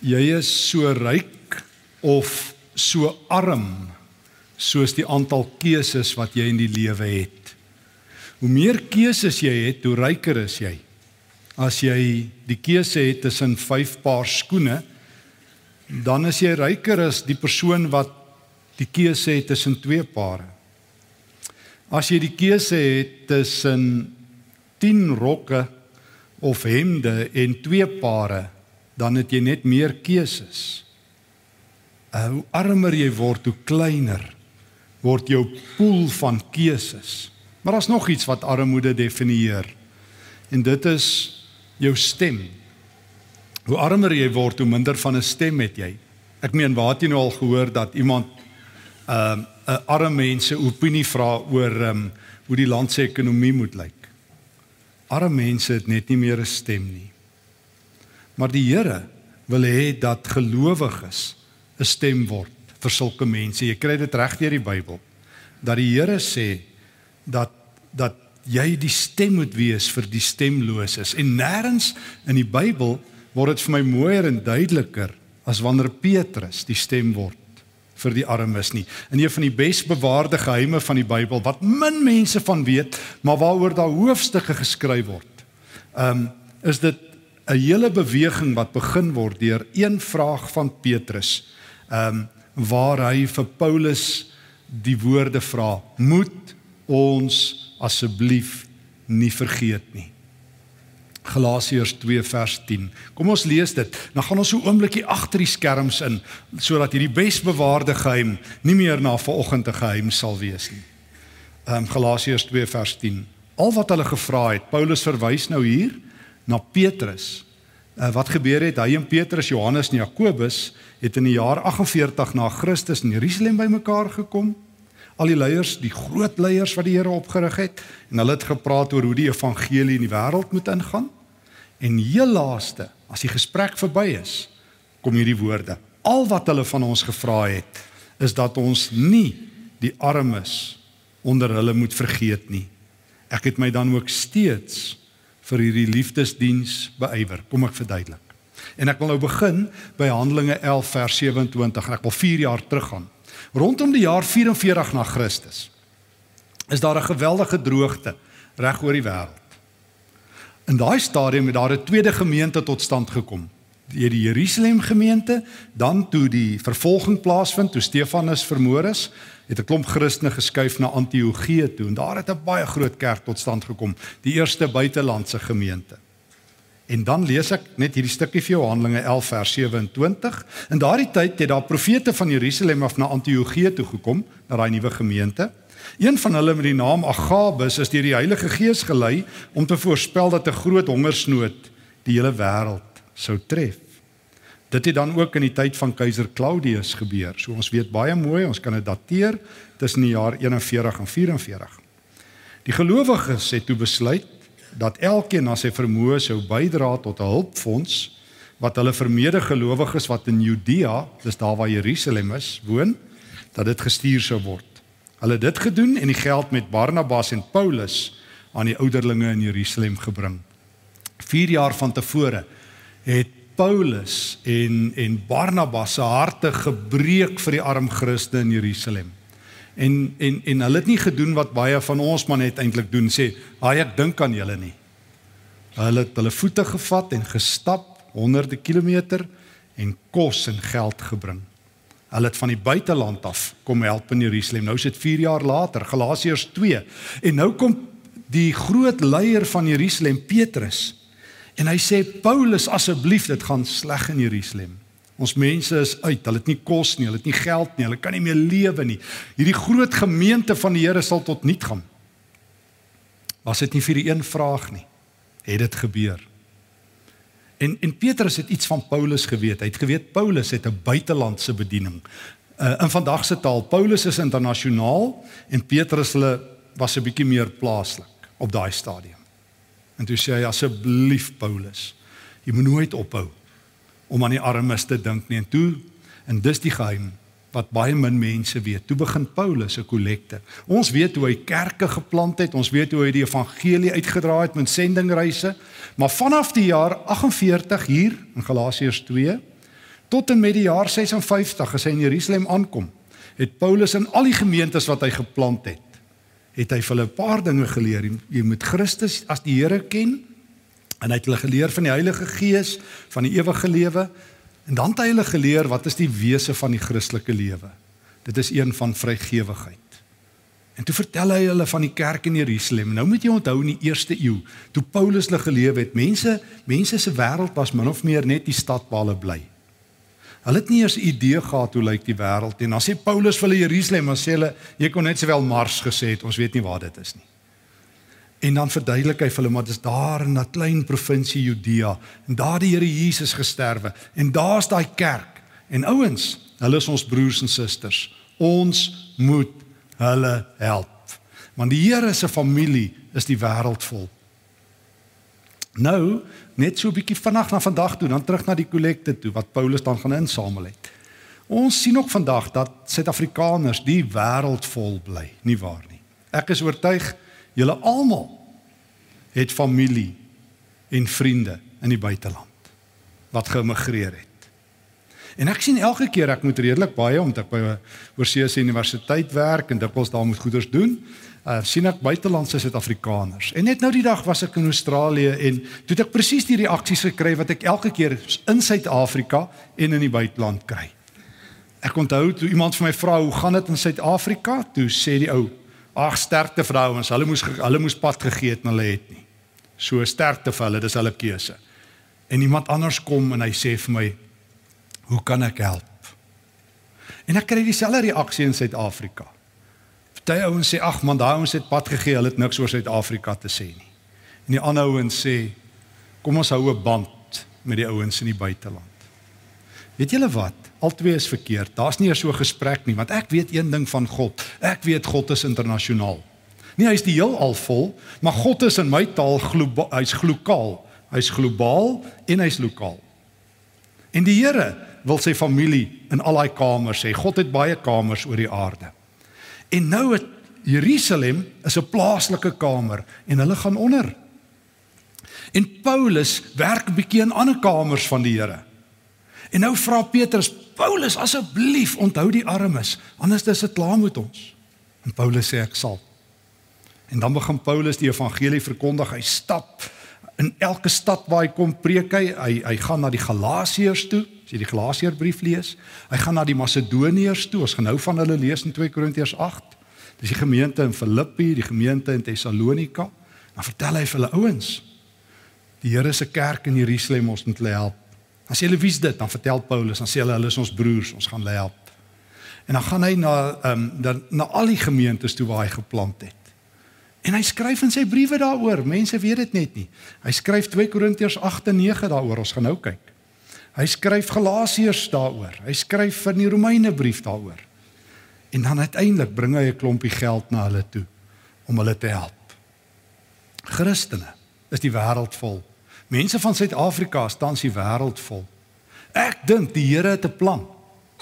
jy is so ryk of so arm soos die aantal keuses wat jy in die lewe het. Hoe meer keuses jy het, hoe ryker is jy. As jy die keuse het tussen 5 paar skoene, dan is jy ryker as die persoon wat die keuse het tussen 2 pare. As jy die keuse het tussen 10 rokke of hemde en 2 pare, dan het jy net meer keuses. Uh, hoe armer jy word, hoe kleiner word jou pool van keuses. Maar daar's nog iets wat armoede definieer. En dit is jou stem. Hoe armer jy word, hoe minder van 'n stem het jy. Ek meen, waar het jy nou al gehoor dat iemand 'n uh, 'n arme mense opinie vra oor um, hoe die land se ekonomie moet lyk? Arme mense het net nie meer 'n stem nie. Maar die Here wil hê dat gelowiges 'n stem word vir sulke mense. Jy kry dit reg deur die Bybel dat die Here sê dat dat jy die stem moet wees vir die stemloses en nêrens in die Bybel word dit vir my mooier en duideliker as wanneer Petrus die stem word vir die armes nie. In een van die besbewaarde geheime van die Bybel wat min mense van weet, maar waaroor daar hoofstukke geskryf word. Um is dit 'n hele beweging wat begin word deur een vraag van Petrus. Um waar hy vir Paulus die woorde vra: "Moet ons asseblief nie vergeet nie." Galasiërs 2 vers 10. Kom ons lees dit. Dan gaan ons so 'n oombliekie agter die skerms in sodat hierdie besbewaarde geheim nie meer na vanoggend 'n geheim sal wees nie. Ehm um, Galasiërs 2 vers 10. Al wat hulle gevra het, Paulus verwys nou hier na Petrus. Uh, wat gebeur het? Hy en Petrus, Johannes en Jakobus het in die jaar 48 na Christus in Jerusalem bymekaar gekom. Al die leiers, die groot leiers wat die Here opgerig het, en hulle het gepraat oor hoe die evangelie in die wêreld moet ingaan. En heel laaste, as die gesprek verby is, kom hierdie woorde. Al wat hulle van ons gevra het, is dat ons nie die armes onder hulle moet vergeet nie. Ek het my dan ook steeds vir hierdie liefdesdiens beywer. Kom ek verduidelik. En ek wil nou begin by Handelinge 11 vers 27 en ek wil 4 jaar teruggaan. Rondom die jaar 44 na Christus is daar 'n geweldige droogte reg oor die wêreld. In daai stadium het daar 'n tweede gemeente tot stand gekom. Die die Jerusalem gemeente, dan toe die vervolging plaasvind, toe Stefanus vermoor is, het 'n klomp Christene geskuif na Antiochië toe en daar het 'n baie groot kerk tot stand gekom, die eerste buitelandse gemeente. En dan lees ek net hierdie stukkie vir jou Handelinge 11 vers 27. In daardie tyd het daar profete van Jerusalem af na Antiochië toe gekom, na daai nuwe gemeente. Een van hulle met die naam Agabus is deur die Heilige Gees gelei om te voorspel dat 'n groot hongersnood die hele wêreld sou tref. Dit het dan ook in die tyd van keiser Claudius gebeur. So ons weet baie mooi, ons kan dit dateer tussen die jaar 41 en 44. Die gelowiges het toe besluit dat elkeen na sy vermoë sou bydra tot 'n hulpfonds wat hulle vermeerde gelowiges wat in Judea, dis daar waar Jerusalem is, woon, dat dit gestuur sou word. Hulle het dit gedoen en die geld met Barnabas en Paulus aan die ouderlinge in Jerusalem gebring. 4 jaar van tevore het Paulus en en Barnabas se harte gebreek vir die arm Christene in Jerusalem. En en en hulle het nie gedoen wat baie van ons maar net eintlik doen sê, "Haai ek dink aan julle nie." Hulle het hulle voete gevat en gestap honderde kilometer en kos en geld gebring. Hulle het van die buiteland af kom help in Jerusalem. Nou is dit 4 jaar later, Galasiërs 2. En nou kom die groot leier van Jerusalem, Petrus. En hy sê Paulus, asseblief, dit gaan sleg in Jerusalem. Ons mense is uit. Hulle het nie kos nie, hulle het nie geld nie, hulle kan nie meer lewe nie. Hierdie groot gemeente van die Here sal tot niet gaan. Was dit nie vir die een vraag nie? Het dit gebeur? En en Petrus het iets van Paulus geweet. Hy het geweet Paulus het 'n buitelandse bediening. Uh, in vandag se taal, Paulus is internasionaal en Petrus hulle was 'n bietjie meer plaaslik op daai stadium. En toe sê hy asseblief Paulus, jy moet nooit ophou om aan die armes te dink nie. En toe en dis die geheim wat baie min mense weet. Toe begin Paulus 'n kollekte. Ons weet hoe hy kerke geplant het, ons weet hoe hy die evangelie uitgedra het met sendingreise, maar vanaf die jaar 48 hier in Galasiërs 2 Tot en met die jaar 56 as hy in Jerusalem aankom, het Paulus in al die gemeentes wat hy geplant het, het hy vir hulle 'n paar dinge geleer. Jy moet Christus as die Here ken en hy het hulle geleer van die Heilige Gees, van die ewige lewe en dan het hy hulle geleer wat is die wese van die Christelike lewe. Dit is een van vrygewigheid. En toe vertel hy hulle van die kerk in Jerusalem. Nou moet jy onthou in die eerste eeu, toe Paulus hulle gelewe het, mense mense se wêreld was min of meer net die stad waar hulle bly. Hulle het nie eers 'n idee gehad hoe lyk die wêreld nie. Dan sê Paulus vir hulle Jerusalem, dan sê hulle jy kon net sowel Mars gesê het, ons weet nie waar dit is nie. En dan verduidelik hy vir hulle maar dis daar in 'n klein provinsie Judea en daar die Here Jesus gesterwe en daar's daai kerk. En ouens, hulle is ons broers en susters. Ons moet hulle help. Want die Here se familie is die wêreld vol. Nou, net so 'n bietjie vinnig na vandag toe, dan terug na die kollekte toe wat Paulus dan gaan insamel het. Ons sien ook vandag dat Suid-Afrikaners die wêreld vol bly, nie waar nie. Ek is oortuig julle almal het familie en vriende in die buiteland wat geëmigreer het. En ek sien elke keer ek moet redelik baie omdat ek by 'n oorseese universiteit werk en dikwels daar moet goeders doen. Uh sien ek buitelandse Suid-Afrikaners. En net nou die dag was ek in Australië en toe het ek presies die reaksies gekry wat ek elke keer in Suid-Afrika en in die buiteland kry. Ek onthou toe iemand vir my vra hoe gaan dit in Suid-Afrika? Toe sê die ou: "Ag, sterkte vrouens, hulle moes hulle moes pad gegee het en hulle het nie." So sterkte vir hulle, dis hulle keuse. En iemand anders kom en hy sê vir my: Hoe kan ek help? En ek kry dieselfde reaksie in Suid-Afrika. Party ouens sê ag man, daai ouens het pad gegee, hulle het niks oor Suid-Afrika te sê nie. En die ander ouens sê kom ons hou 'n band met die ouens in die buiteland. Weet julle wat? Altwee is verkeerd. Daar's nie eers so 'n gesprek nie, want ek weet een ding van God. Ek weet God is internasionaal. Nie hy's die heelal vol, maar God is in my taal globaal, hy's glokaal. Hy's globaal en hy's lokaal. En die Here wil sy familie in al daai kamers hê. God het baie kamers oor die aarde. En nou het Jerusalem is 'n plaaslike kamer en hulle gaan onder. En Paulus werk 'n bietjie in ander kamers van die Here. En nou vra Petrus, Paulus, asseblief onthou die armes, anders is dit klaar met ons. En Paulus sê ek sal. En dan begin Paulus die evangelie verkondig. Hy stap in elke stad waar hy kom preek hy, hy hy gaan na die Galasiërs toe, as jy die Galasiërbrief lees. Hy gaan na die Macedoniërs toe. Ons gaan nou van hulle lees in 2 Korintiërs 8. Dis die gemeente in Filippi, die gemeente in Tessalonika. Dan vertel hy vir hulle ouens, die Here se kerk in Jerusalem ons moet hulle help. As jy hulle wys dit, dan vertel Paulus, dan sê hulle hulle is ons broers, ons gaan hulle help. En dan gaan hy na ehm um, na al die gemeentes toe waar hy geplant het. En hy skryf in sy briewe daaroor. Mense weet dit net nie. Hy skryf 2 Korintiërs 8 en 9 daaroor. Ons gaan nou kyk. Hy skryf Galasiërs daaroor. Hy skryf vir die Romeine brief daaroor. En dan uiteindelik bring hy 'n klompie geld na hulle toe om hulle te help. Christene is die wêreld vol. Mense van Suid-Afrika staan die wêreld vol. Ek dink die Here het 'n plan.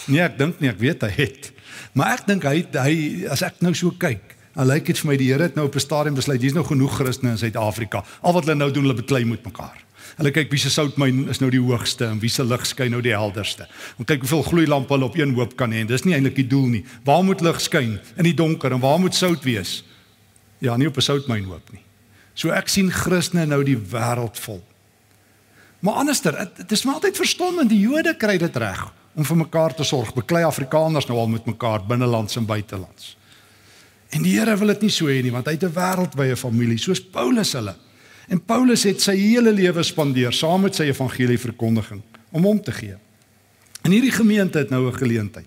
Nee, ek dink nie, ek weet hy het. Maar ek dink hy hy as ek nou so kyk, Dan lyk dit vir my die Here het nou op 'n stadium besluit hier's nou genoeg Christene in Suid-Afrika. Al wat hulle nou doen, hulle beklei met mekaar. Hulle kyk wie se soutmyn is nou die hoogste en wie se lig skyn nou die helderste. En kyk hoeveel gloeilampe hulle op een hoop kan hê. Dis nie eintlik die doel nie. Waar moet lig skyn? In die donker en waar moet sout wees? Ja, nie op 'n soutmyn hoop nie. So ek sien Christene nou die wêreld vol. Maar anderster, dit is maar altyd verstommend die Jode kry dit reg om vir mekaar te sorg. Beklei Afrikaners nou al met mekaar binnelands en buitelands. En die Here wil dit nie so hê nie, want hy het 'n wêreldwye familie soos Paulus hulle. En Paulus het sy hele lewe spandeer saam met sy evangelie verkondiging om hom te gee. En hierdie gemeente het nou 'n geleentheid.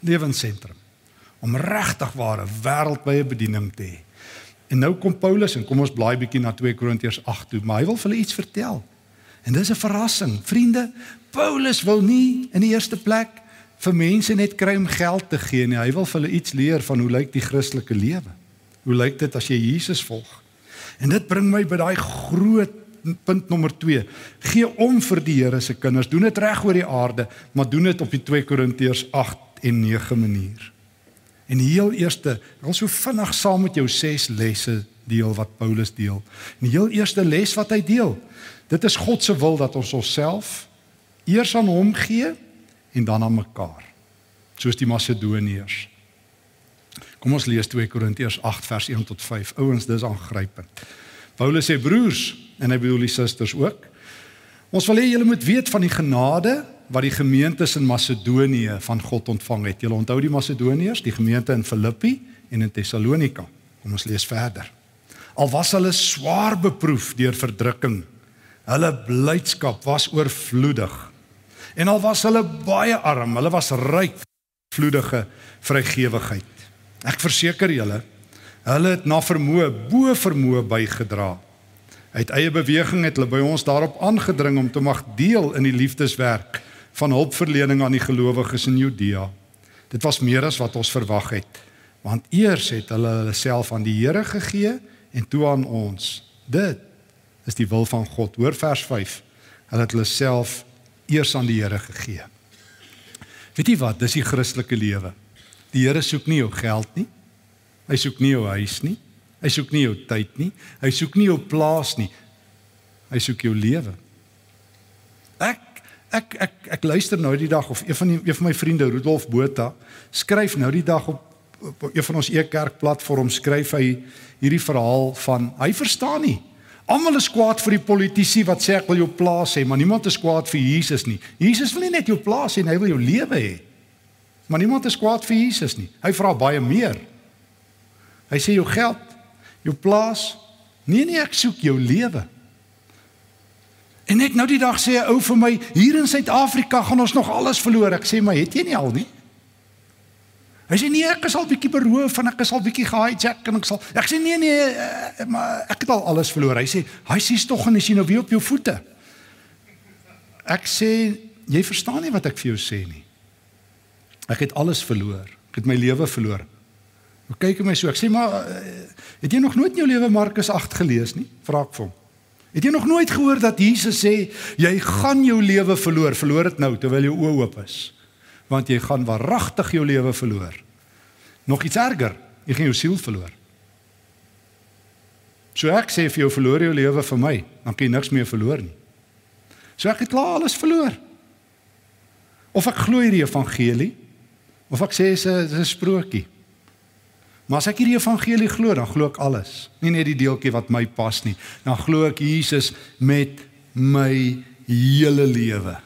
Lewensentrum om regtig ware wêreldwye bediening te hê. En nou kom Paulus en kom ons blaai bietjie na 2 Korintiërs 8 toe, maar hy wil vir hulle iets vertel. En dis 'n verrassing. Vriende, Paulus wil nie in die eerste plek vir mense net kry om geld te gee nie. Hy wil vir hulle iets leer van hoe lyk die Christelike lewe? Hoe lyk dit as jy Jesus volg? En dit bring my by daai groot punt nommer 2. Gee om vir die Here se kinders. Doen dit reg oor die aarde, maar doen dit op die 2 Korintiërs 8 en 9 manier. En die heel eerste, ek wil so vinnig saam met jou ses lesse deel wat Paulus deel. En die heel eerste les wat hy deel, dit is God se wil dat ons onsself Eers aan hom gee en dan aan mekaar. Soos die Macedoniërs. Kom ons lees 2 Korintiërs 8 vers 1 tot 5. Ouens, dis aangrypend. Paulus sê broers en hy bedoel die susters ook. Ons wil hê julle moet weet van die genade wat die gemeentes in Macedonië van God ontvang het. Julle onthou die Macedoniërs, die gemeente in Filippi en in Tessalonika. Kom ons lees verder. Al was hulle swaar beproef deur verdrukking, hulle blydskap was oorvloedig. En al was hulle baie arm, hulle was ryk vloedige vrygewigheid. Ek verseker julle, hulle het na vermoë bo vermoë bygedra. Uit eie beweging het hulle by ons daarop aangedring om te mag deel in die liefdeswerk van hulpverlening aan die gelowiges in Judea. Dit was meer as wat ons verwag het, want eers het hulle hulle self aan die Here gegee en toe aan ons. Dit is die wil van God. Hoor vers 5. Hulle het hulle self eers aan die Here gegee. Weet jy wat? Dis die Christelike lewe. Die Here soek nie jou geld nie. Hy soek nie jou huis nie. Hy soek nie jou tyd nie. Hy soek nie jou plaas nie. Hy soek jou lewe. Ek ek ek ek luister nou die dag of een van die een van my vriende Rudolf Botha skryf nou die dag op, op een van ons e-kerk platform skryf hy hierdie verhaal van hy verstaan nie. Almal is kwaad vir die politici wat sê ek wil jou plaas hê, maar niemand is kwaad vir Jesus nie. Jesus wil nie net jou plaas hê, hy wil jou lewe hê. Maar niemand is kwaad vir Jesus nie. Hy vra baie meer. Hy sê jou geld, jou plaas, nee nee, ek soek jou lewe. En net nou die dag sê 'n ou vir my, hier in Suid-Afrika gaan ons nog alles verloor. Ek sê maar, het jy nie al nie? Hy sê nee, ek is al bietjie beroof en ek is al bietjie gehijack en ek sal Ek sê nee nee, uh, maar ek het al alles verloor. Hy sê, "Hy sies tog en is jy nou weer op jou voete?" Ek sê, "Jy verstaan nie wat ek vir jou sê nie." Ek het alles verloor. Ek het my lewe verloor. Hoe kyk hy my so? Ek sê maar eh, het jy nog nooit in jou lewe Markus 8 gelees nie? Vra ek vir hom. Het jy nog nooit gehoor dat Jesus sê jy gaan jou lewe verloor, verloor dit nou terwyl jou oë oop is? Want jy gaan waaragtig jou lewe verloor. Nog iets erger, jy gaan jou siel verloor. So ek sê vir jou verloor jou lewe vir my, dan kan jy niks meer verloor nie. So ek het klaar alles verloor. Of ek glo hierdie evangelie Of ek sê dis 'n dis 'n sprokie. Maar as ek hierdie evangelie glo, dan glo ek alles. Nie net die deeltjie wat my pas nie. Dan glo ek Jesus met my hele lewe.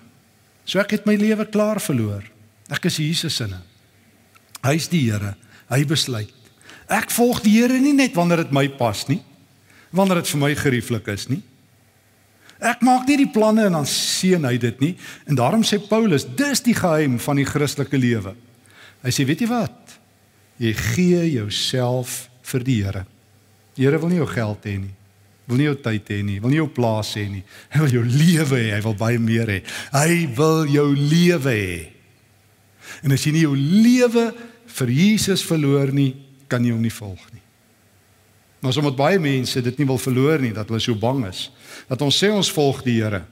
So ek het my lewe klaar verloor. Ek is Jesus se. Hy's die Here. Hy besluit. Ek volg die Here nie net wanneer dit my pas nie. Wanneer dit vir my gerieflik is nie. Ek maak nie die planne en dan seën hy dit nie. En daarom sê Paulus, dis die geheim van die Christelike lewe. Hy sê weet jy wat? Jy gee jouself vir die Here. Die Here wil nie jou geld hê nie. Wil nie jou tyd hê nie, wil nie jou plaas hê nie. Hy wil jou lewe hê, hy wil baie meer hê. Hy wil jou lewe hê. En as jy nie jou lewe vir Jesus verloor nie, kan jy hom nie volg nie. Maar sommer baie mense dit nie wil verloor nie, dat hulle so bang is dat ons sê ons volg die Here.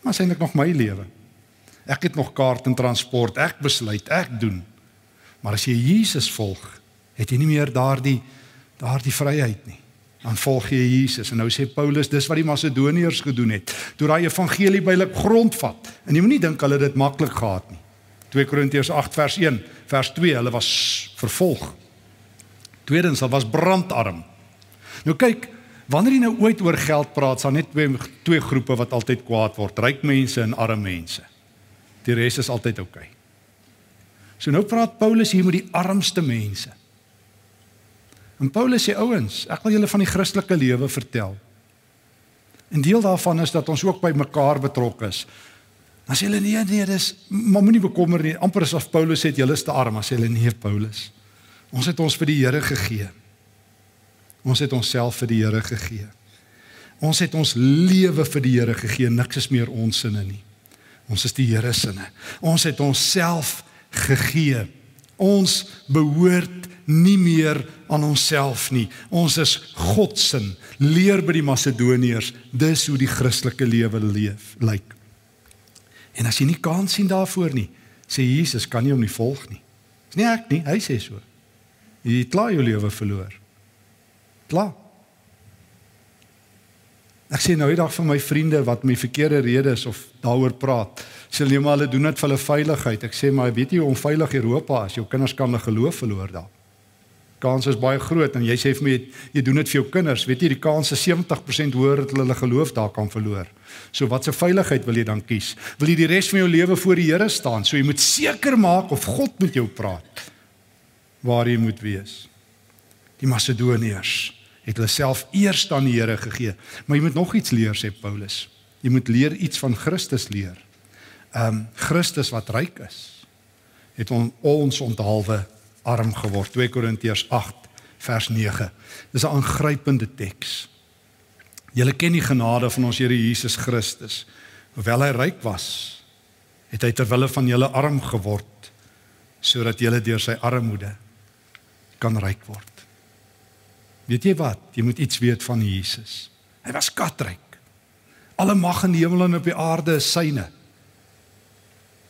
Maar is eintlik nog my lewe. Ek het nog kaart en transport, ek besluit, ek doen. Maar as jy Jesus volg, het jy nie meer daardie daardie vryheid nie. Dan volg jy Jesus en nou sê Paulus dis wat die Macedoniërs gedoen het. Toe daai evangelie bylik grondvat. En jy moenie dink hulle het dit maklik gehad nie. 2 Korintiërs 8 vers 1, vers 2, hulle was vervolg. Tweedens, hulle was brandarm. Nou kyk, wanneer jy nou ooit oor geld praat, sal net twee twee groepe wat altyd kwaad word, ryk mense en arme mense. Die res is altyd oukei. Okay. So nou praat Paulus hier met die armste mense. En Paulus sê ouens, ek wil julle van die Christelike lewe vertel. En deel daarvan is dat ons ook by mekaar betrokke is. Dan sê hulle nee nee, dis maar moenie bekommer nie. Amper asof Paulus sê julle is te arm, sê hulle nee Paulus. Ons het ons vir die Here gegee. Ons het onsself vir die Here gegee. Ons het ons lewe vir die Here gegee. Niks is meer ons sinne nie. Ons is die Here se sinne. Ons het onsself gegee. Ons behoort nie meer aan onsself nie. Ons is God se. Leer by die Macedoniërs, dis hoe die Christelike lewe leef lyk. En as jy nie kans sien daarvoor nie, sê Jesus, kan jy hom nie volg nie. Dis nie ek nie, hy sê so. Jy het klaar jou lewe verloor. Klaar. Ek sê nou eendag vir my vriende wat my verkeerde redes of daaroor praat. Sê hulle maar hulle doen dit vir hulle veiligheid. Ek sê maar weet jy hoe onveilig Europa is? Jou kinders kan hulle geloof verloor daar. Kans is baie groot en jy sê vir my jy doen dit vir jou kinders. Weet jy die kans is 70% hoër dat hulle hulle geloof daar kan verloor. So wat se veiligheid wil jy dan kies? Wil jy die res van jou lewe voor die Here staan? So jy moet seker maak of God met jou praat. Waar jy moet wees. Die Macedoniërs het hulle self eers aan die Here gegee. Maar jy moet nog iets leer sê Paulus. Jy moet leer iets van Christus leer. Ehm um, Christus wat ryk is het on, ons onthaalwe arm geword. 2 Korintiërs 8 vers 9. Dis 'n aangrypende teks. Julle ken die genade van ons Here Jesus Christus. Hoewel hy ryk was, het hy ter wille van julle arm geword sodat julle deur sy armoede kan ryk word. Weet jy wat? Jy moet iets weet van Jesus. Hy was skatryk. Alle mag in die hemel en op die aarde is syne.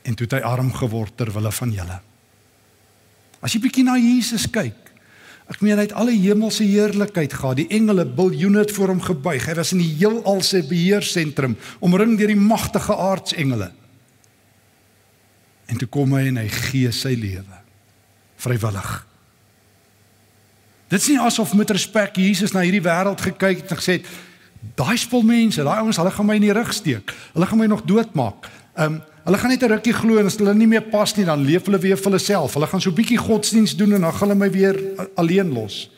En toe het hy arm geword ter wille van julle. As jy bietjie na Jesus kyk, ek meen hy het alle hemelse heerlikheid gehad. Die engele biljoene het voor hom gebuig. Hy was in die heelal se beheersentrum, omring deur die magtige aardsengele. En toe kom hy en hy gee sy lewe vrywillig. Dit is nie asof met respek Jesus na hierdie wêreld gekyk het en gesê het daai spul mense, daai ouens, hulle gaan my in die rug steek. Hulle gaan my nog doodmaak. Ehm um, hulle gaan net 'n rukkie glo en as hulle nie meer pas nie, dan leef hulle weer vir hulle self. Hulle gaan so 'n bietjie godsdiens doen en dan gaan hulle my weer alleen los.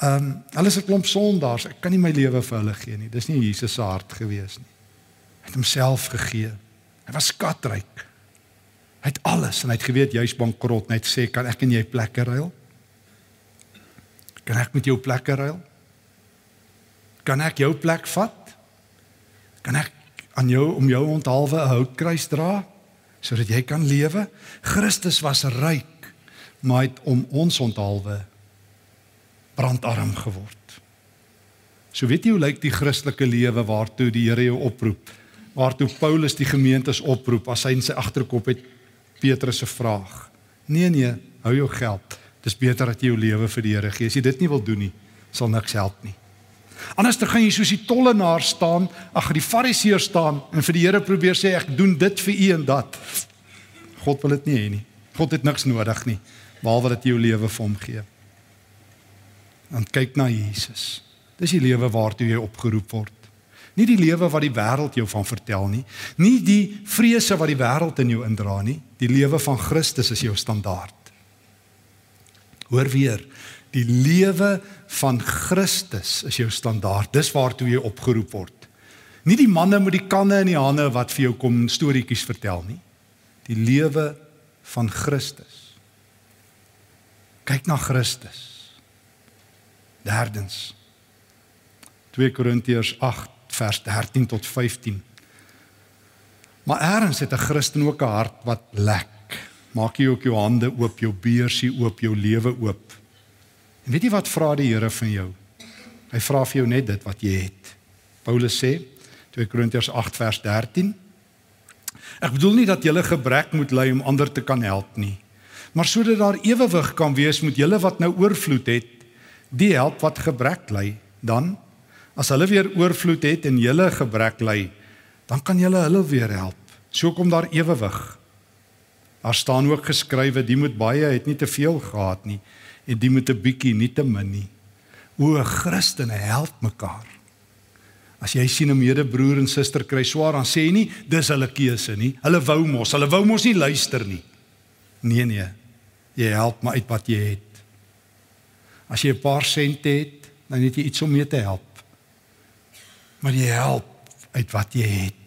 Ehm um, hulle is 'n klomp sondaars. Ek kan nie my lewe vir hulle gee nie. Dis nie Jesus se hart gewees nie. Hy het homself gegee. Hy was skatryk. Hy het alles en hy het geweet jy's bankrot net sê kan ek in jou plekke ruil? Kan ek met jou plekke ruil? Kan ek jou plek vat? Kan ek aan jou om jou onthaalwe 'n houtkruis dra sodat jy kan lewe? Christus was ryk, maar het om ons onthaalwe brandarm geword. So weet jy hoe lyk die Christelike lewe waartoe die Here jou oproep? Waartoe Paulus die gemeentes oproep as hy in sy agterkop het Petrus se vraag. Nee nee, hou jou geld. Dis beter dat jy jou lewe vir die Here gee. As jy dit nie wil doen nie, sal niks help nie. Anders dan gaan jy soos die tollenaar staan, ag die fariseer staan en vir die Here probeer sê ek doen dit vir u en dat. God wil dit nie hê nie. God het niks nodig nie behalwe dat jy jou lewe vir hom gee. Dan kyk na Jesus. Dis die lewe waartoe jy opgeroep word. Nie die lewe wat die wêreld jou van vertel nie, nie die vrese wat die wêreld in jou indra nie. Die lewe van Christus is jou standaard. Hoor weer, die lewe van Christus is jou standaard. Dis waartoe jy opgeroep word. Nie die manne met die kanne in die hande wat vir jou kom storieetjies vertel nie. Die lewe van Christus. Kyk na Christus. Derdens 2 Korintiërs 8 vers 13 tot 15. Maar eers het 'n Christen ook 'n hart wat lek Maak jy ook jou hande oop, jou beursie oop, jou lewe oop. En weet jy wat vra die Here van jou? Hy vra vir jou net dit wat jy het. Paulus sê 2 Korintiërs 8 vers 13. Ek bedoel nie dat jy gebrek moet ly om ander te kan help nie, maar sodat daar ewewig kan wees met julle wat nou oorvloed het, die help wat gebrek ly, dan as hulle weer oorvloed het en julle gebrek ly, dan kan julle hulle weer help. So kom daar ewewig. Daar staan ook geskrywe, die moet baie het nie te veel gehad nie en die moet 'n bietjie nie te min nie. O Christene help mekaar. As jy sien 'n medebroer en suster kry swaar, dan sê jy nie dis hulle keuse nie. Hulle wou mos, hulle wou mos nie luister nie. Nee nee. Jy help maar uit wat jy het. As jy 'n paar sente het, dan het jy iets om mee te help. Maar jy help uit wat jy het.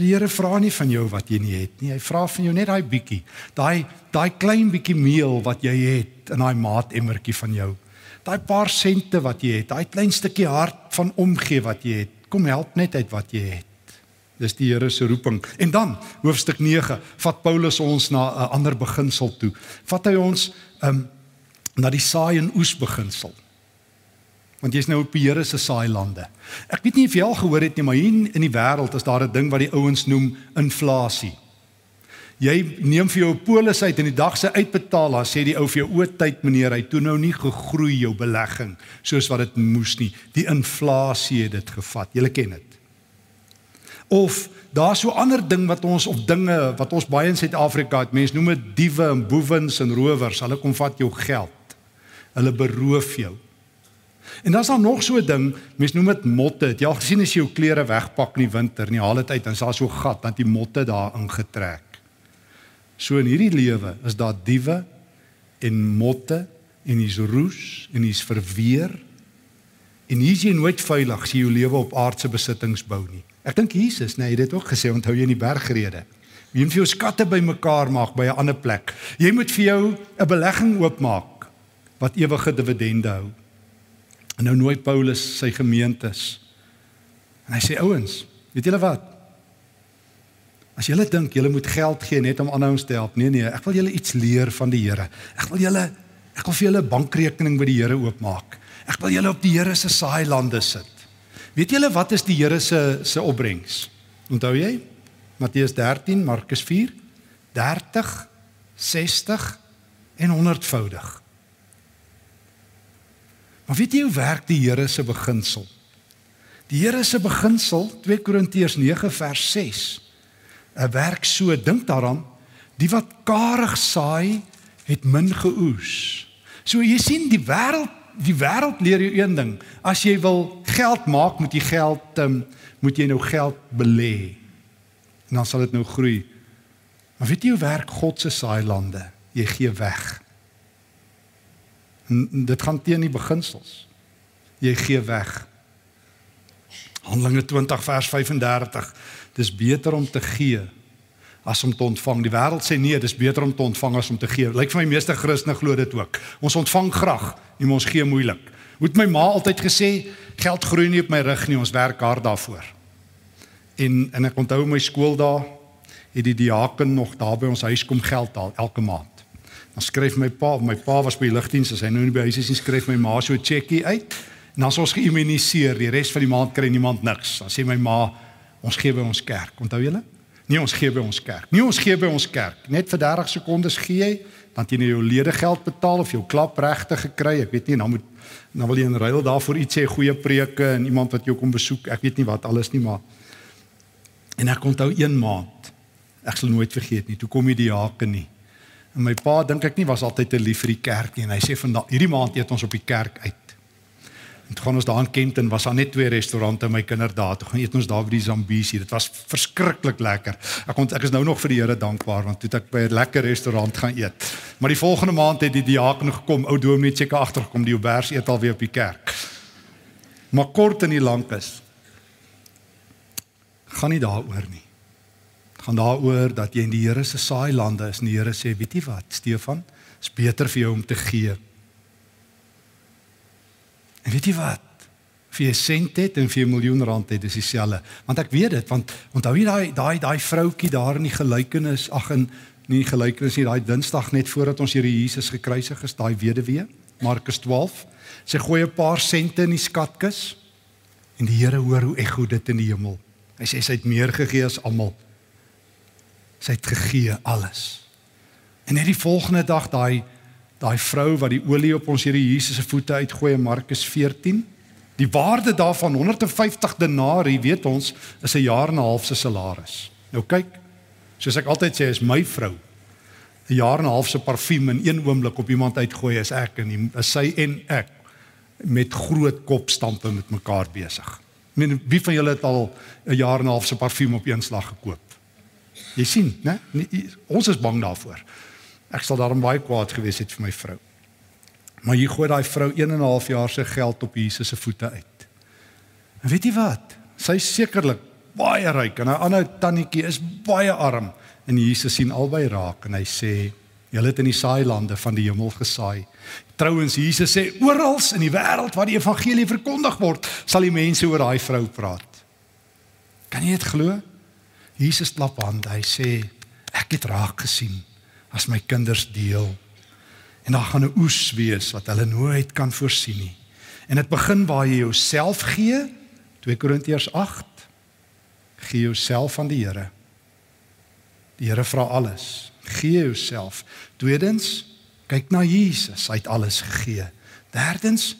Die Here vra nie van jou wat jy nie het nie. Hy vra van jou net daai bietjie. Daai daai klein bietjie meel wat jy het in daai maatemmertjie van jou. Daai paar sente wat jy het, daai klein stukkie hart van omgee wat jy het. Kom help net uit wat jy het. Dis die Here se roeping. En dan hoofstuk 9 vat Paulus ons na 'n ander beginsel toe. Vat hy ons um na die saai en oes beginsel want jy's nou op die Here se saailande. Ek weet nie of jy al gehoor het nie, maar hier in die wêreld is daar 'n ding wat die ouens noem inflasie. Jy neem vir jou 'n polis uit en die dag se uitbetaal, dan sê die ou vir jou o tyd meneer, hy toe nou nie gegroei jou belegging soos wat dit moes nie. Die inflasie het dit gevat. Julle ken dit. Of daar so 'n ander ding wat ons of dinge wat ons baie in Suid-Afrika het. Mense noem dit diewe en boewens en rowers. Hulle kom vat jou geld. Hulle beroof jou. En dan is daar nog so 'n ding, mense noem dit motte. Jy al gesien as jy jou klere wegpak in die winter en jy haal dit uit en daar's so 'n gat dat die motte daar ingetrek. So in hierdie lewe is daar diewe en motte en hier's roes en hier's verweer. En hier is jy nooit veilig as jy jou lewe op aardse besittings bou nie. Ek dink Jesus, nee, hy het dit ook gesê, onthou jy in die bergrede. Jy moet vir jou skatte bymekaar maak by 'n ander plek. Jy moet vir jou 'n belegging oopmaak wat ewige dividende hou. En nou nooi Paulus sy gemeentes. En hy sê ouens, weet julle wat? As julle dink julle moet geld gee net om ander ouens te help, nee nee, ek wil julle iets leer van die Here. Ek wil julle ek wil vir julle 'n bankrekening by die Here oopmaak. Ek wil julle op die Here se saailande sit. Weet julle wat is die Here se se opbrengs? Onthou jy? Matteus 13, Markus 4, 30, 60 en 100voudig. Maar weet jy hoe werk die Here se beginsel? Die Here se beginsel, 2 Korintiërs 9 vers 6. 'n Werk so, dink daaraan, die wat karig saai, het min geoes. So jy sien die wêreld die wêreld leer jou een ding. As jy wil geld maak, moet jy geld um, moet jy nou geld belê. En dan sal dit nou groei. Maar weet jy hoe werk God se saailande? Jy gee weg. En dit gaan teen die beginsels. Jy gee weg. Handelinge 20 vers 35. Dis beter om te gee as om te ontvang. Die wêreld sê nee, dis beter om te ontvang as om te gee. Lyk vir my meeste Christene glo dit ook. Ons ontvang graag, nie ons gee moeilik. Moet my ma altyd gesê, geld groei nie op my rug nie, ons werk hard daarvoor. En en ek onthou my skool daar het die diaken nog daar by ons huis kom geld haal elke maand. Dan skryf my pa, my pa was by die lugdiens, as hy nou nie by huis is nie, skryf my ma so 'n cheque uit. En dan is ons geïmmuniseer, die res van die maand kry niemand niks. Dan sê my ma, ons gee by ons kerk. Onthou julle? Nie ons gee by ons kerk. Nie ons gee by ons kerk. Net vir 30 sekondes gee jy, dan jy nou jou lede geld betaal of jou klap regte gekry. Ek weet nie, dan moet dan wil jy in ruil daarvoor iets sê, goeie preke en iemand wat jou kom besoek. Ek weet nie wat alles nie, maar en ek onthou een maand. Ek sal nooit vergeet nie. Toe kom die diaken nie. En my pa dink ek nie was altyd te lief vir die kerk nie hy sê vandag hierdie maand eet ons op die kerk uit. En toe gaan ons daar in Kenton, was daar net twee restaurante my kinders daar. Toe gaan eet ons daar by die Zambesi. Dit was verskriklik lekker. Ek kon ek is nou nog vir die Here dankbaar want toe het ek by 'n lekker restaurant gaan eet. Maar die volgende maand het die diaken gekom, ou dominee seker agtergekom die Ubers eet alweer op die kerk. Maar kort en nie lank is. Gaan nie daaroor nie. Gaan daaroor dat jy in die Here se saai lande is en die Here sê, weet jy wat, Stefan, is beter vir jou om te gee En weet jy wat? Vir 'n sent het en vir 'n miljoen rand het dis dieselfde. Want ek weet dit, want onthou jy daai daai daai vroutjie daar in die gelykenis, ag in nie gelykenis nie, daai Dinsdag net voordat ons Here Jesus gekruisig is, daai weduwee, Markus 12. Sy gooi 'n paar sente in die skatkis en die Here hoor hoe ego dit in die hemel. Hy sê sy het meer gegee as almal. Sy het gegee alles. En net die volgende dag daai daai vrou wat die olie op ons Here Jesus se voete uitgooi in Markus 14. Die waarde daarvan 150 denari, weet ons, is 'n jaar en 'n half se salaris. Nou kyk, soos ek altyd sê, is my vrou 'n jaar en 'n half se parfuum in een oomblik op iemand uitgooi as ek en is sy en ek met groot kopstampe met mekaar besig. Ek meen wie van julle het al 'n jaar en 'n half se parfuum op een slag gekoop? Jy sien, né? Ons is bang daarvoor. Ek sal daarom baie kwaad gewees het vir my vrou. Maar hier gooi daai vrou 1 en 'n half jaar se geld op Jesus se voete uit. En weet jy wat? Sy is sekerlik baie ryk en 'n ander tannetjie is baie arm. En Jesus sien albei raak en hy sê: "Julle het in die saailande van die hemel gesaai." Trouwens Jesus sê oral in die wêreld waar die evangelie verkondig word, sal die mense oor daai vrou praat. Kan jy dit glo? Jesus klap hande. Hy sê: "Ek het raak gesien." as my kinders deel. En daar gaan 'n oes wees wat hulle nooit kan voorsien nie. En dit begin waar jy jouself gee. 2 Korintiërs 8 gee jouself aan die Here. Die Here vra alles. Gee jouself. Tweedens, kyk na Jesus. Hy het alles gegee. Derdens,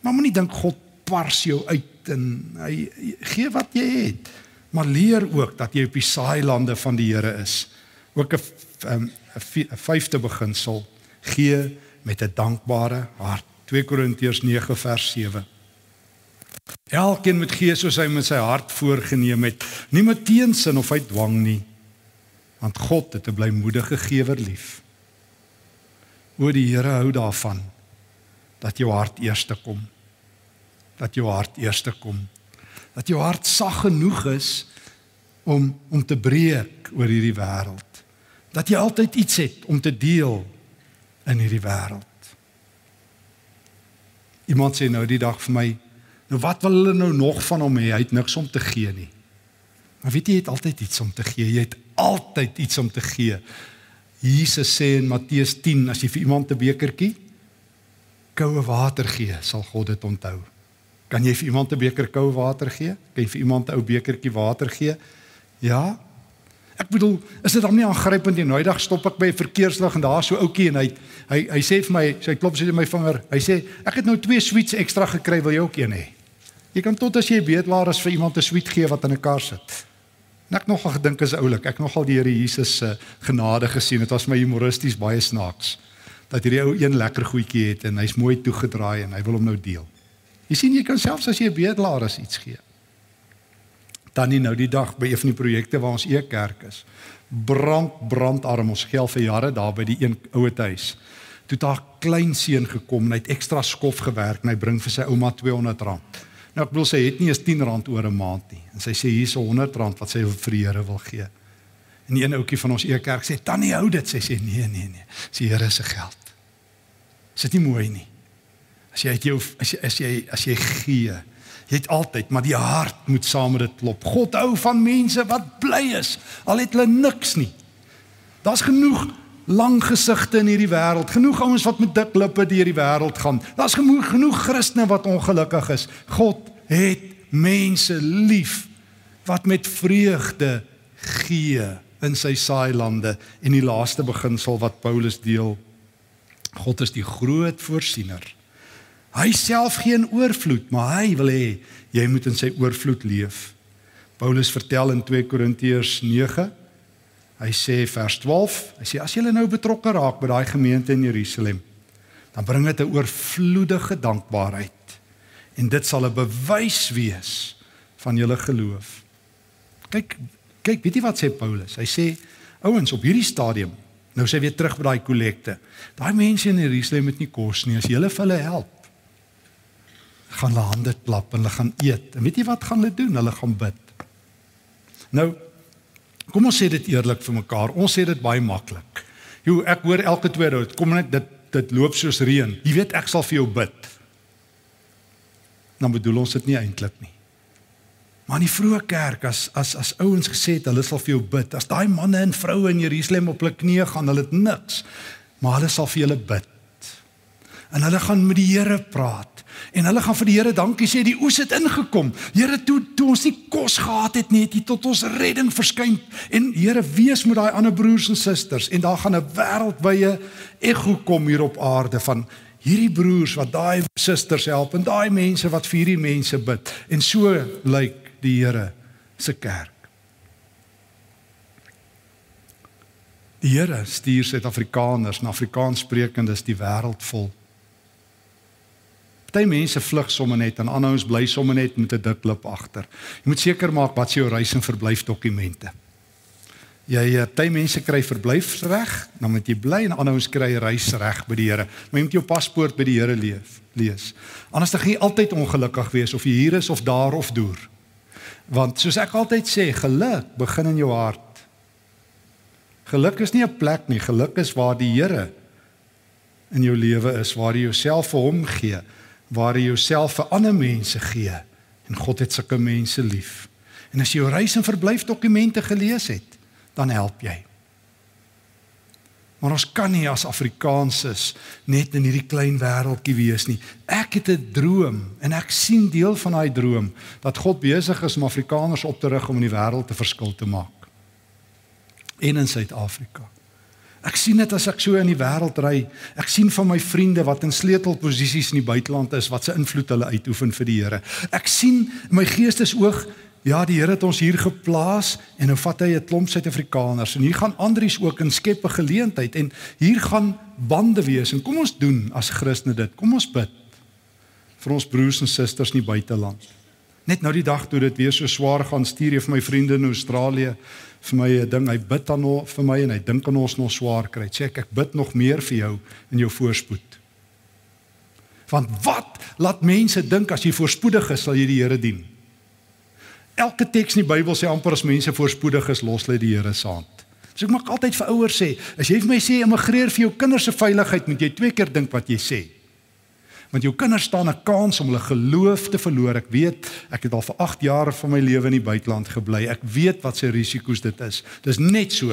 maar moenie dink God pars jou uit en hy gee wat jy het. Maar leer ook dat jy op die saailande van die Here is. Ook 'n 'n 'n vyfde beginsel, gee met 'n dankbare hart. 2 Korintiërs 9 vers 7. Elkeen moet gee soos hy met sy hart voorgenem het, nie met teensin of uit dwang nie, want God het 'n blymoedige gewer lief. O die Here hou daarvan dat jou hart eerste kom. Dat jou hart eerste kom. Dat jou hart sag genoeg is om om te breek oor hierdie wêreld. Dat jy altyd iets het om te deel in hierdie wêreld. Iemand sê nou die dag vir my, nou wat wil hulle nou nog van hom hê? Hy het niks om te gee nie. Maar weet jy, jy het altyd iets om te gee. Jy het altyd iets om te gee. Jesus sê in Matteus 10 as jy vir iemand 'n bekertjie koue water gee, sal God dit onthou. Kan jy vir iemand 'n beker koue water gee? Kan jy vir iemand 'n ou bekertjie water gee? Ja. Ek bedoel, is dit dan nie aangrypend nie? Nou eendag stop ek by 'n verkeerslig en daar's so 'n ouetjie en hy hy hy sê vir my, sy klop sy in my vinger. Hy sê, "Ek het nou twee sweets ekstra gekry, wil jy ook een hê?" Jy kan tot as jy bedelaar is vir iemand 'n sweet gee wat in 'n kar sit. Net nogal gedink is oulik. Ek nogal die Here Jesus se genade gesien. Dit was my humoristies baie snaaks dat hierdie ou een lekker goedjie het en hy's mooi toegedraai en hy wil hom nou deel. Jy sien jy kan selfs as jy 'n bedelaar is iets gee. Dan nie nou die dag by een van die projekte waar ons e kerk is. Brand brandarm ons geld vir jare daar by die een ouer huis. Toe daar klein seun gekom en hy het ekstra skof gewerk en hy bring vir sy ouma R200. Nou ek bedoel sy het nie eens R10 oor 'n maand nie. En sy sê hier's R100 wat sy vir die Here wil gee. En een ouetjie van ons ekerk sê tannie hou dit. Sy sê nee nee nee. Dis die Here se geld. Is dit nie mooi nie? As jy jou as jy as jy as jy gee, jy het altyd, maar die hart moet saam met dit klop. God hou van mense wat bly is al het hulle niks nie. Daar's genoeg lang gesigte in hierdie wêreld. Genoeg ouens wat met dik lippe deur die wêreld gaan. Daar's genoeg genoeg Christene wat ongelukkig is. God het mense lief wat met vreugde gee in sy saailande en die laaste beginsel wat Paulus deel. God is die groot voorsiener. Hy self geen oorvloed, maar hy wil hê jy moet in sy oorvloed leef. Paulus vertel in 2 Korintiërs Hy sê vers 12, hy sê as julle nou betrokke raak by daai gemeente in Jerusalem, dan bring dit 'n oorvloedige dankbaarheid. En dit sal 'n bewys wees van julle geloof. Kyk, kyk, weet jy wat sê Paulus? Hy sê ouens op hierdie stadium, nou sê weer terug by daai kollekte. Daai mense in Jerusalem het nie kos nie. As jy hulle vir hulle help, gaan hulle hande klap en hulle gaan eet. En weet jy wat gaan hulle doen? Hulle gaan bid. Nou Kom ons sê dit eerlik vir mekaar. Ons sê dit baie maklik. Jy ek hoor elke tweede dit kom net dit dit loop soos reën. Jy weet ek sal vir jou bid. Dan bedoel ons dit nie eintlik nie. Maar in die vroeë kerk as as as ouens gesê het hulle sal vir jou bid. As daai manne en vroue in Jerusalem op hulle knieë gaan, hulle het niks. Maar hulle sal vir julle bid. En hulle gaan met die Here praat. En hulle gaan vir die Here dankie sê, die oes het ingekom. Here, toe toe ons nie kos gehad het nie, het U tot ons redding verskyn. En Here, wees met daai ander broers en susters en daar gaan 'n wêreldwye ego kom hier op aarde van hierdie broers wat daai susters help en daai mense wat vir hierdie mense bid. En so lyk die Here se kerk. Die Here stuur Suid-Afrikaners en Afrikaanssprekendes die wêreld vol Party mense vlug sommer net en ander ouens bly sommer net met 'n dik lip agter. Jy moet seker maak wat jou reis en verblyfdokumente. Jy eh, party mense kry verblyfsreg, dan moet jy bly en ander ouens kry reisreg by die Here. Maar jy moet jou paspoort by die Here leef, lees. Anders dan gaan jy altyd ongelukkig wees of jy hier is of daar of deur. Want soos ek altyd sê, geluk begin in jou hart. Geluk is nie 'n plek nie, geluk is waar die Here in jou lewe is, waar jy jouself vir hom gee waar jy jouself vir ander mense gee en God het sulke mense lief. En as jy jou reis en verblyf dokumente gelees het, dan help jy. Maar ons kan nie as Afrikaners net in hierdie klein wêreldjie wees nie. Ek het 'n droom en ek sien deel van daai droom dat God besig is om Afrikaners op te rig om in die wêreld 'n verskil te maak. en in Suid-Afrika. Ek sien dit as ek so in die wêreld ry. Ek sien van my vriende wat in sleutelposisies in die buiteland is wat se invloed hulle uitoefen vir die Here. Ek sien in my geestesoog Ja, die Here het ons hier geplaas en nou vat hy 'n klomp Suid-Afrikaners en hier gaan Andries ook in skep 'n geleentheid en hier gaan bande wees en kom ons doen as Christene dit. Kom ons bid vir ons broers en susters in die buiteland. Net nou die dag toe dit weer so swaar gaan stuur jy vir my vriende in Australië vir my 'n ding. Hy bid aan hom vir my en hy dink aan ons nog swaar kry. Sê ek ek bid nog meer vir jou in jou voorspoed. Want wat laat mense dink as jy voorspoedig is sal jy die Here dien? Elke teks in die Bybel sê amper as mense voorspoedig is, los hulle die Here se hand. So ek maak altyd vir ouers sê, as jy vir my sê immigreer vir jou kinders se veiligheid, moet jy twee keer dink wat jy sê. Want jou kinders staan 'n kans om hulle geloof te verloor. Ek weet, ek het al vir 8 jaar van my lewe in die buiteland gebly. Ek weet wat se risiko's dit is. Dis net so.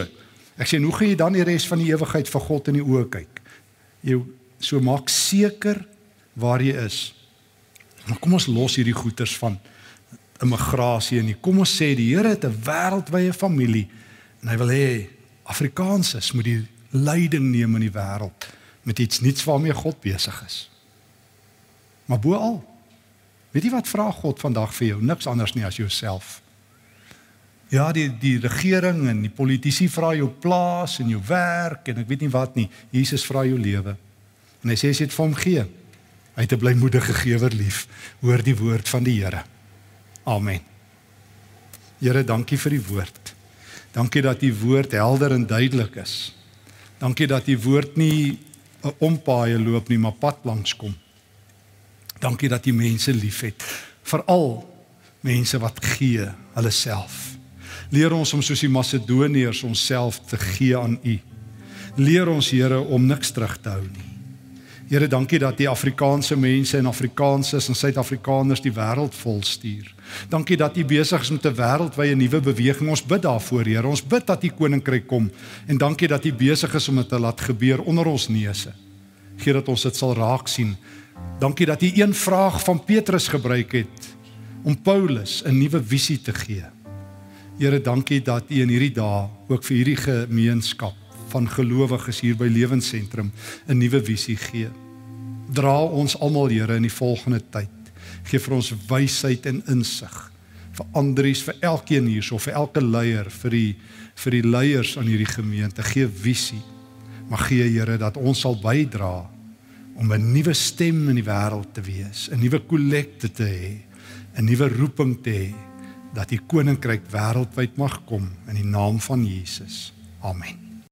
Ek sê, hoe gaan jy dan die res van die ewigheid vir God in die oë kyk? Jy so maak seker waar jy is. Maar kom ons los hierdie goeters van immigrasie nie. Kom ons sê die Here het 'n wêreldwye familie en hy wil hê Afrikaners moet die leiding neem in die wêreld met iets nuuts waarmee God besig is. Maar bo al weet jy wat vra God vandag vir jou? Niks anders nie as jouself. Ja, die die regering en die politici vra jou plaas en jou werk en ek weet nie wat nie. Jesus vra jou lewe. En hy sê as jy dit vir hom gee, hy het 'n blymoedige gewer lief. Hoor die woord van die Here. Amen. Here, dankie vir die woord. Dankie dat u woord helder en duidelik is. Dankie dat u woord nie 'n ompaaie loop nie, maar pad langs kom. Dankie dat u mense liefhet, veral mense wat gee hulle self. Leer ons om soos die Macedoniërs onsself te gee aan u. Leer ons Here om niks terug te hou nie. Here, dankie dat die Afrikaanse mense en Afrikaners en Suid-Afrikaners die wêreld vol stuur. Dankie dat U besig is met 'n wêreldwye nuwe beweging. Ons bid daarvoor, Here. Ons bid dat U koninkryk kom en dankie dat U besig is om dit te laat gebeur onder ons neuse. Gee dat ons dit sal raak sien. Dankie dat U een vraag van Petrus gebruik het om Paulus 'n nuwe visie te gee. Here, dankie dat U in hierdie dae ook vir hierdie gemeenskap van gelowiges hier by Lewensentrum 'n nuwe visie gee. Dra ons almal Here in die volgende tyd. Geef vir ons wysheid en insig vir Andries, vir elkeen hier, so vir elke leier, vir die vir die leiers aan hierdie gemeente. Gee visie. Mag gee Here dat ons sal bydra om 'n nuwe stem in die wêreld te wees, 'n nuwe kollekte te hê, 'n nuwe roeping te hê dat die koninkryk wêreldwyd mag kom in die naam van Jesus. Amen.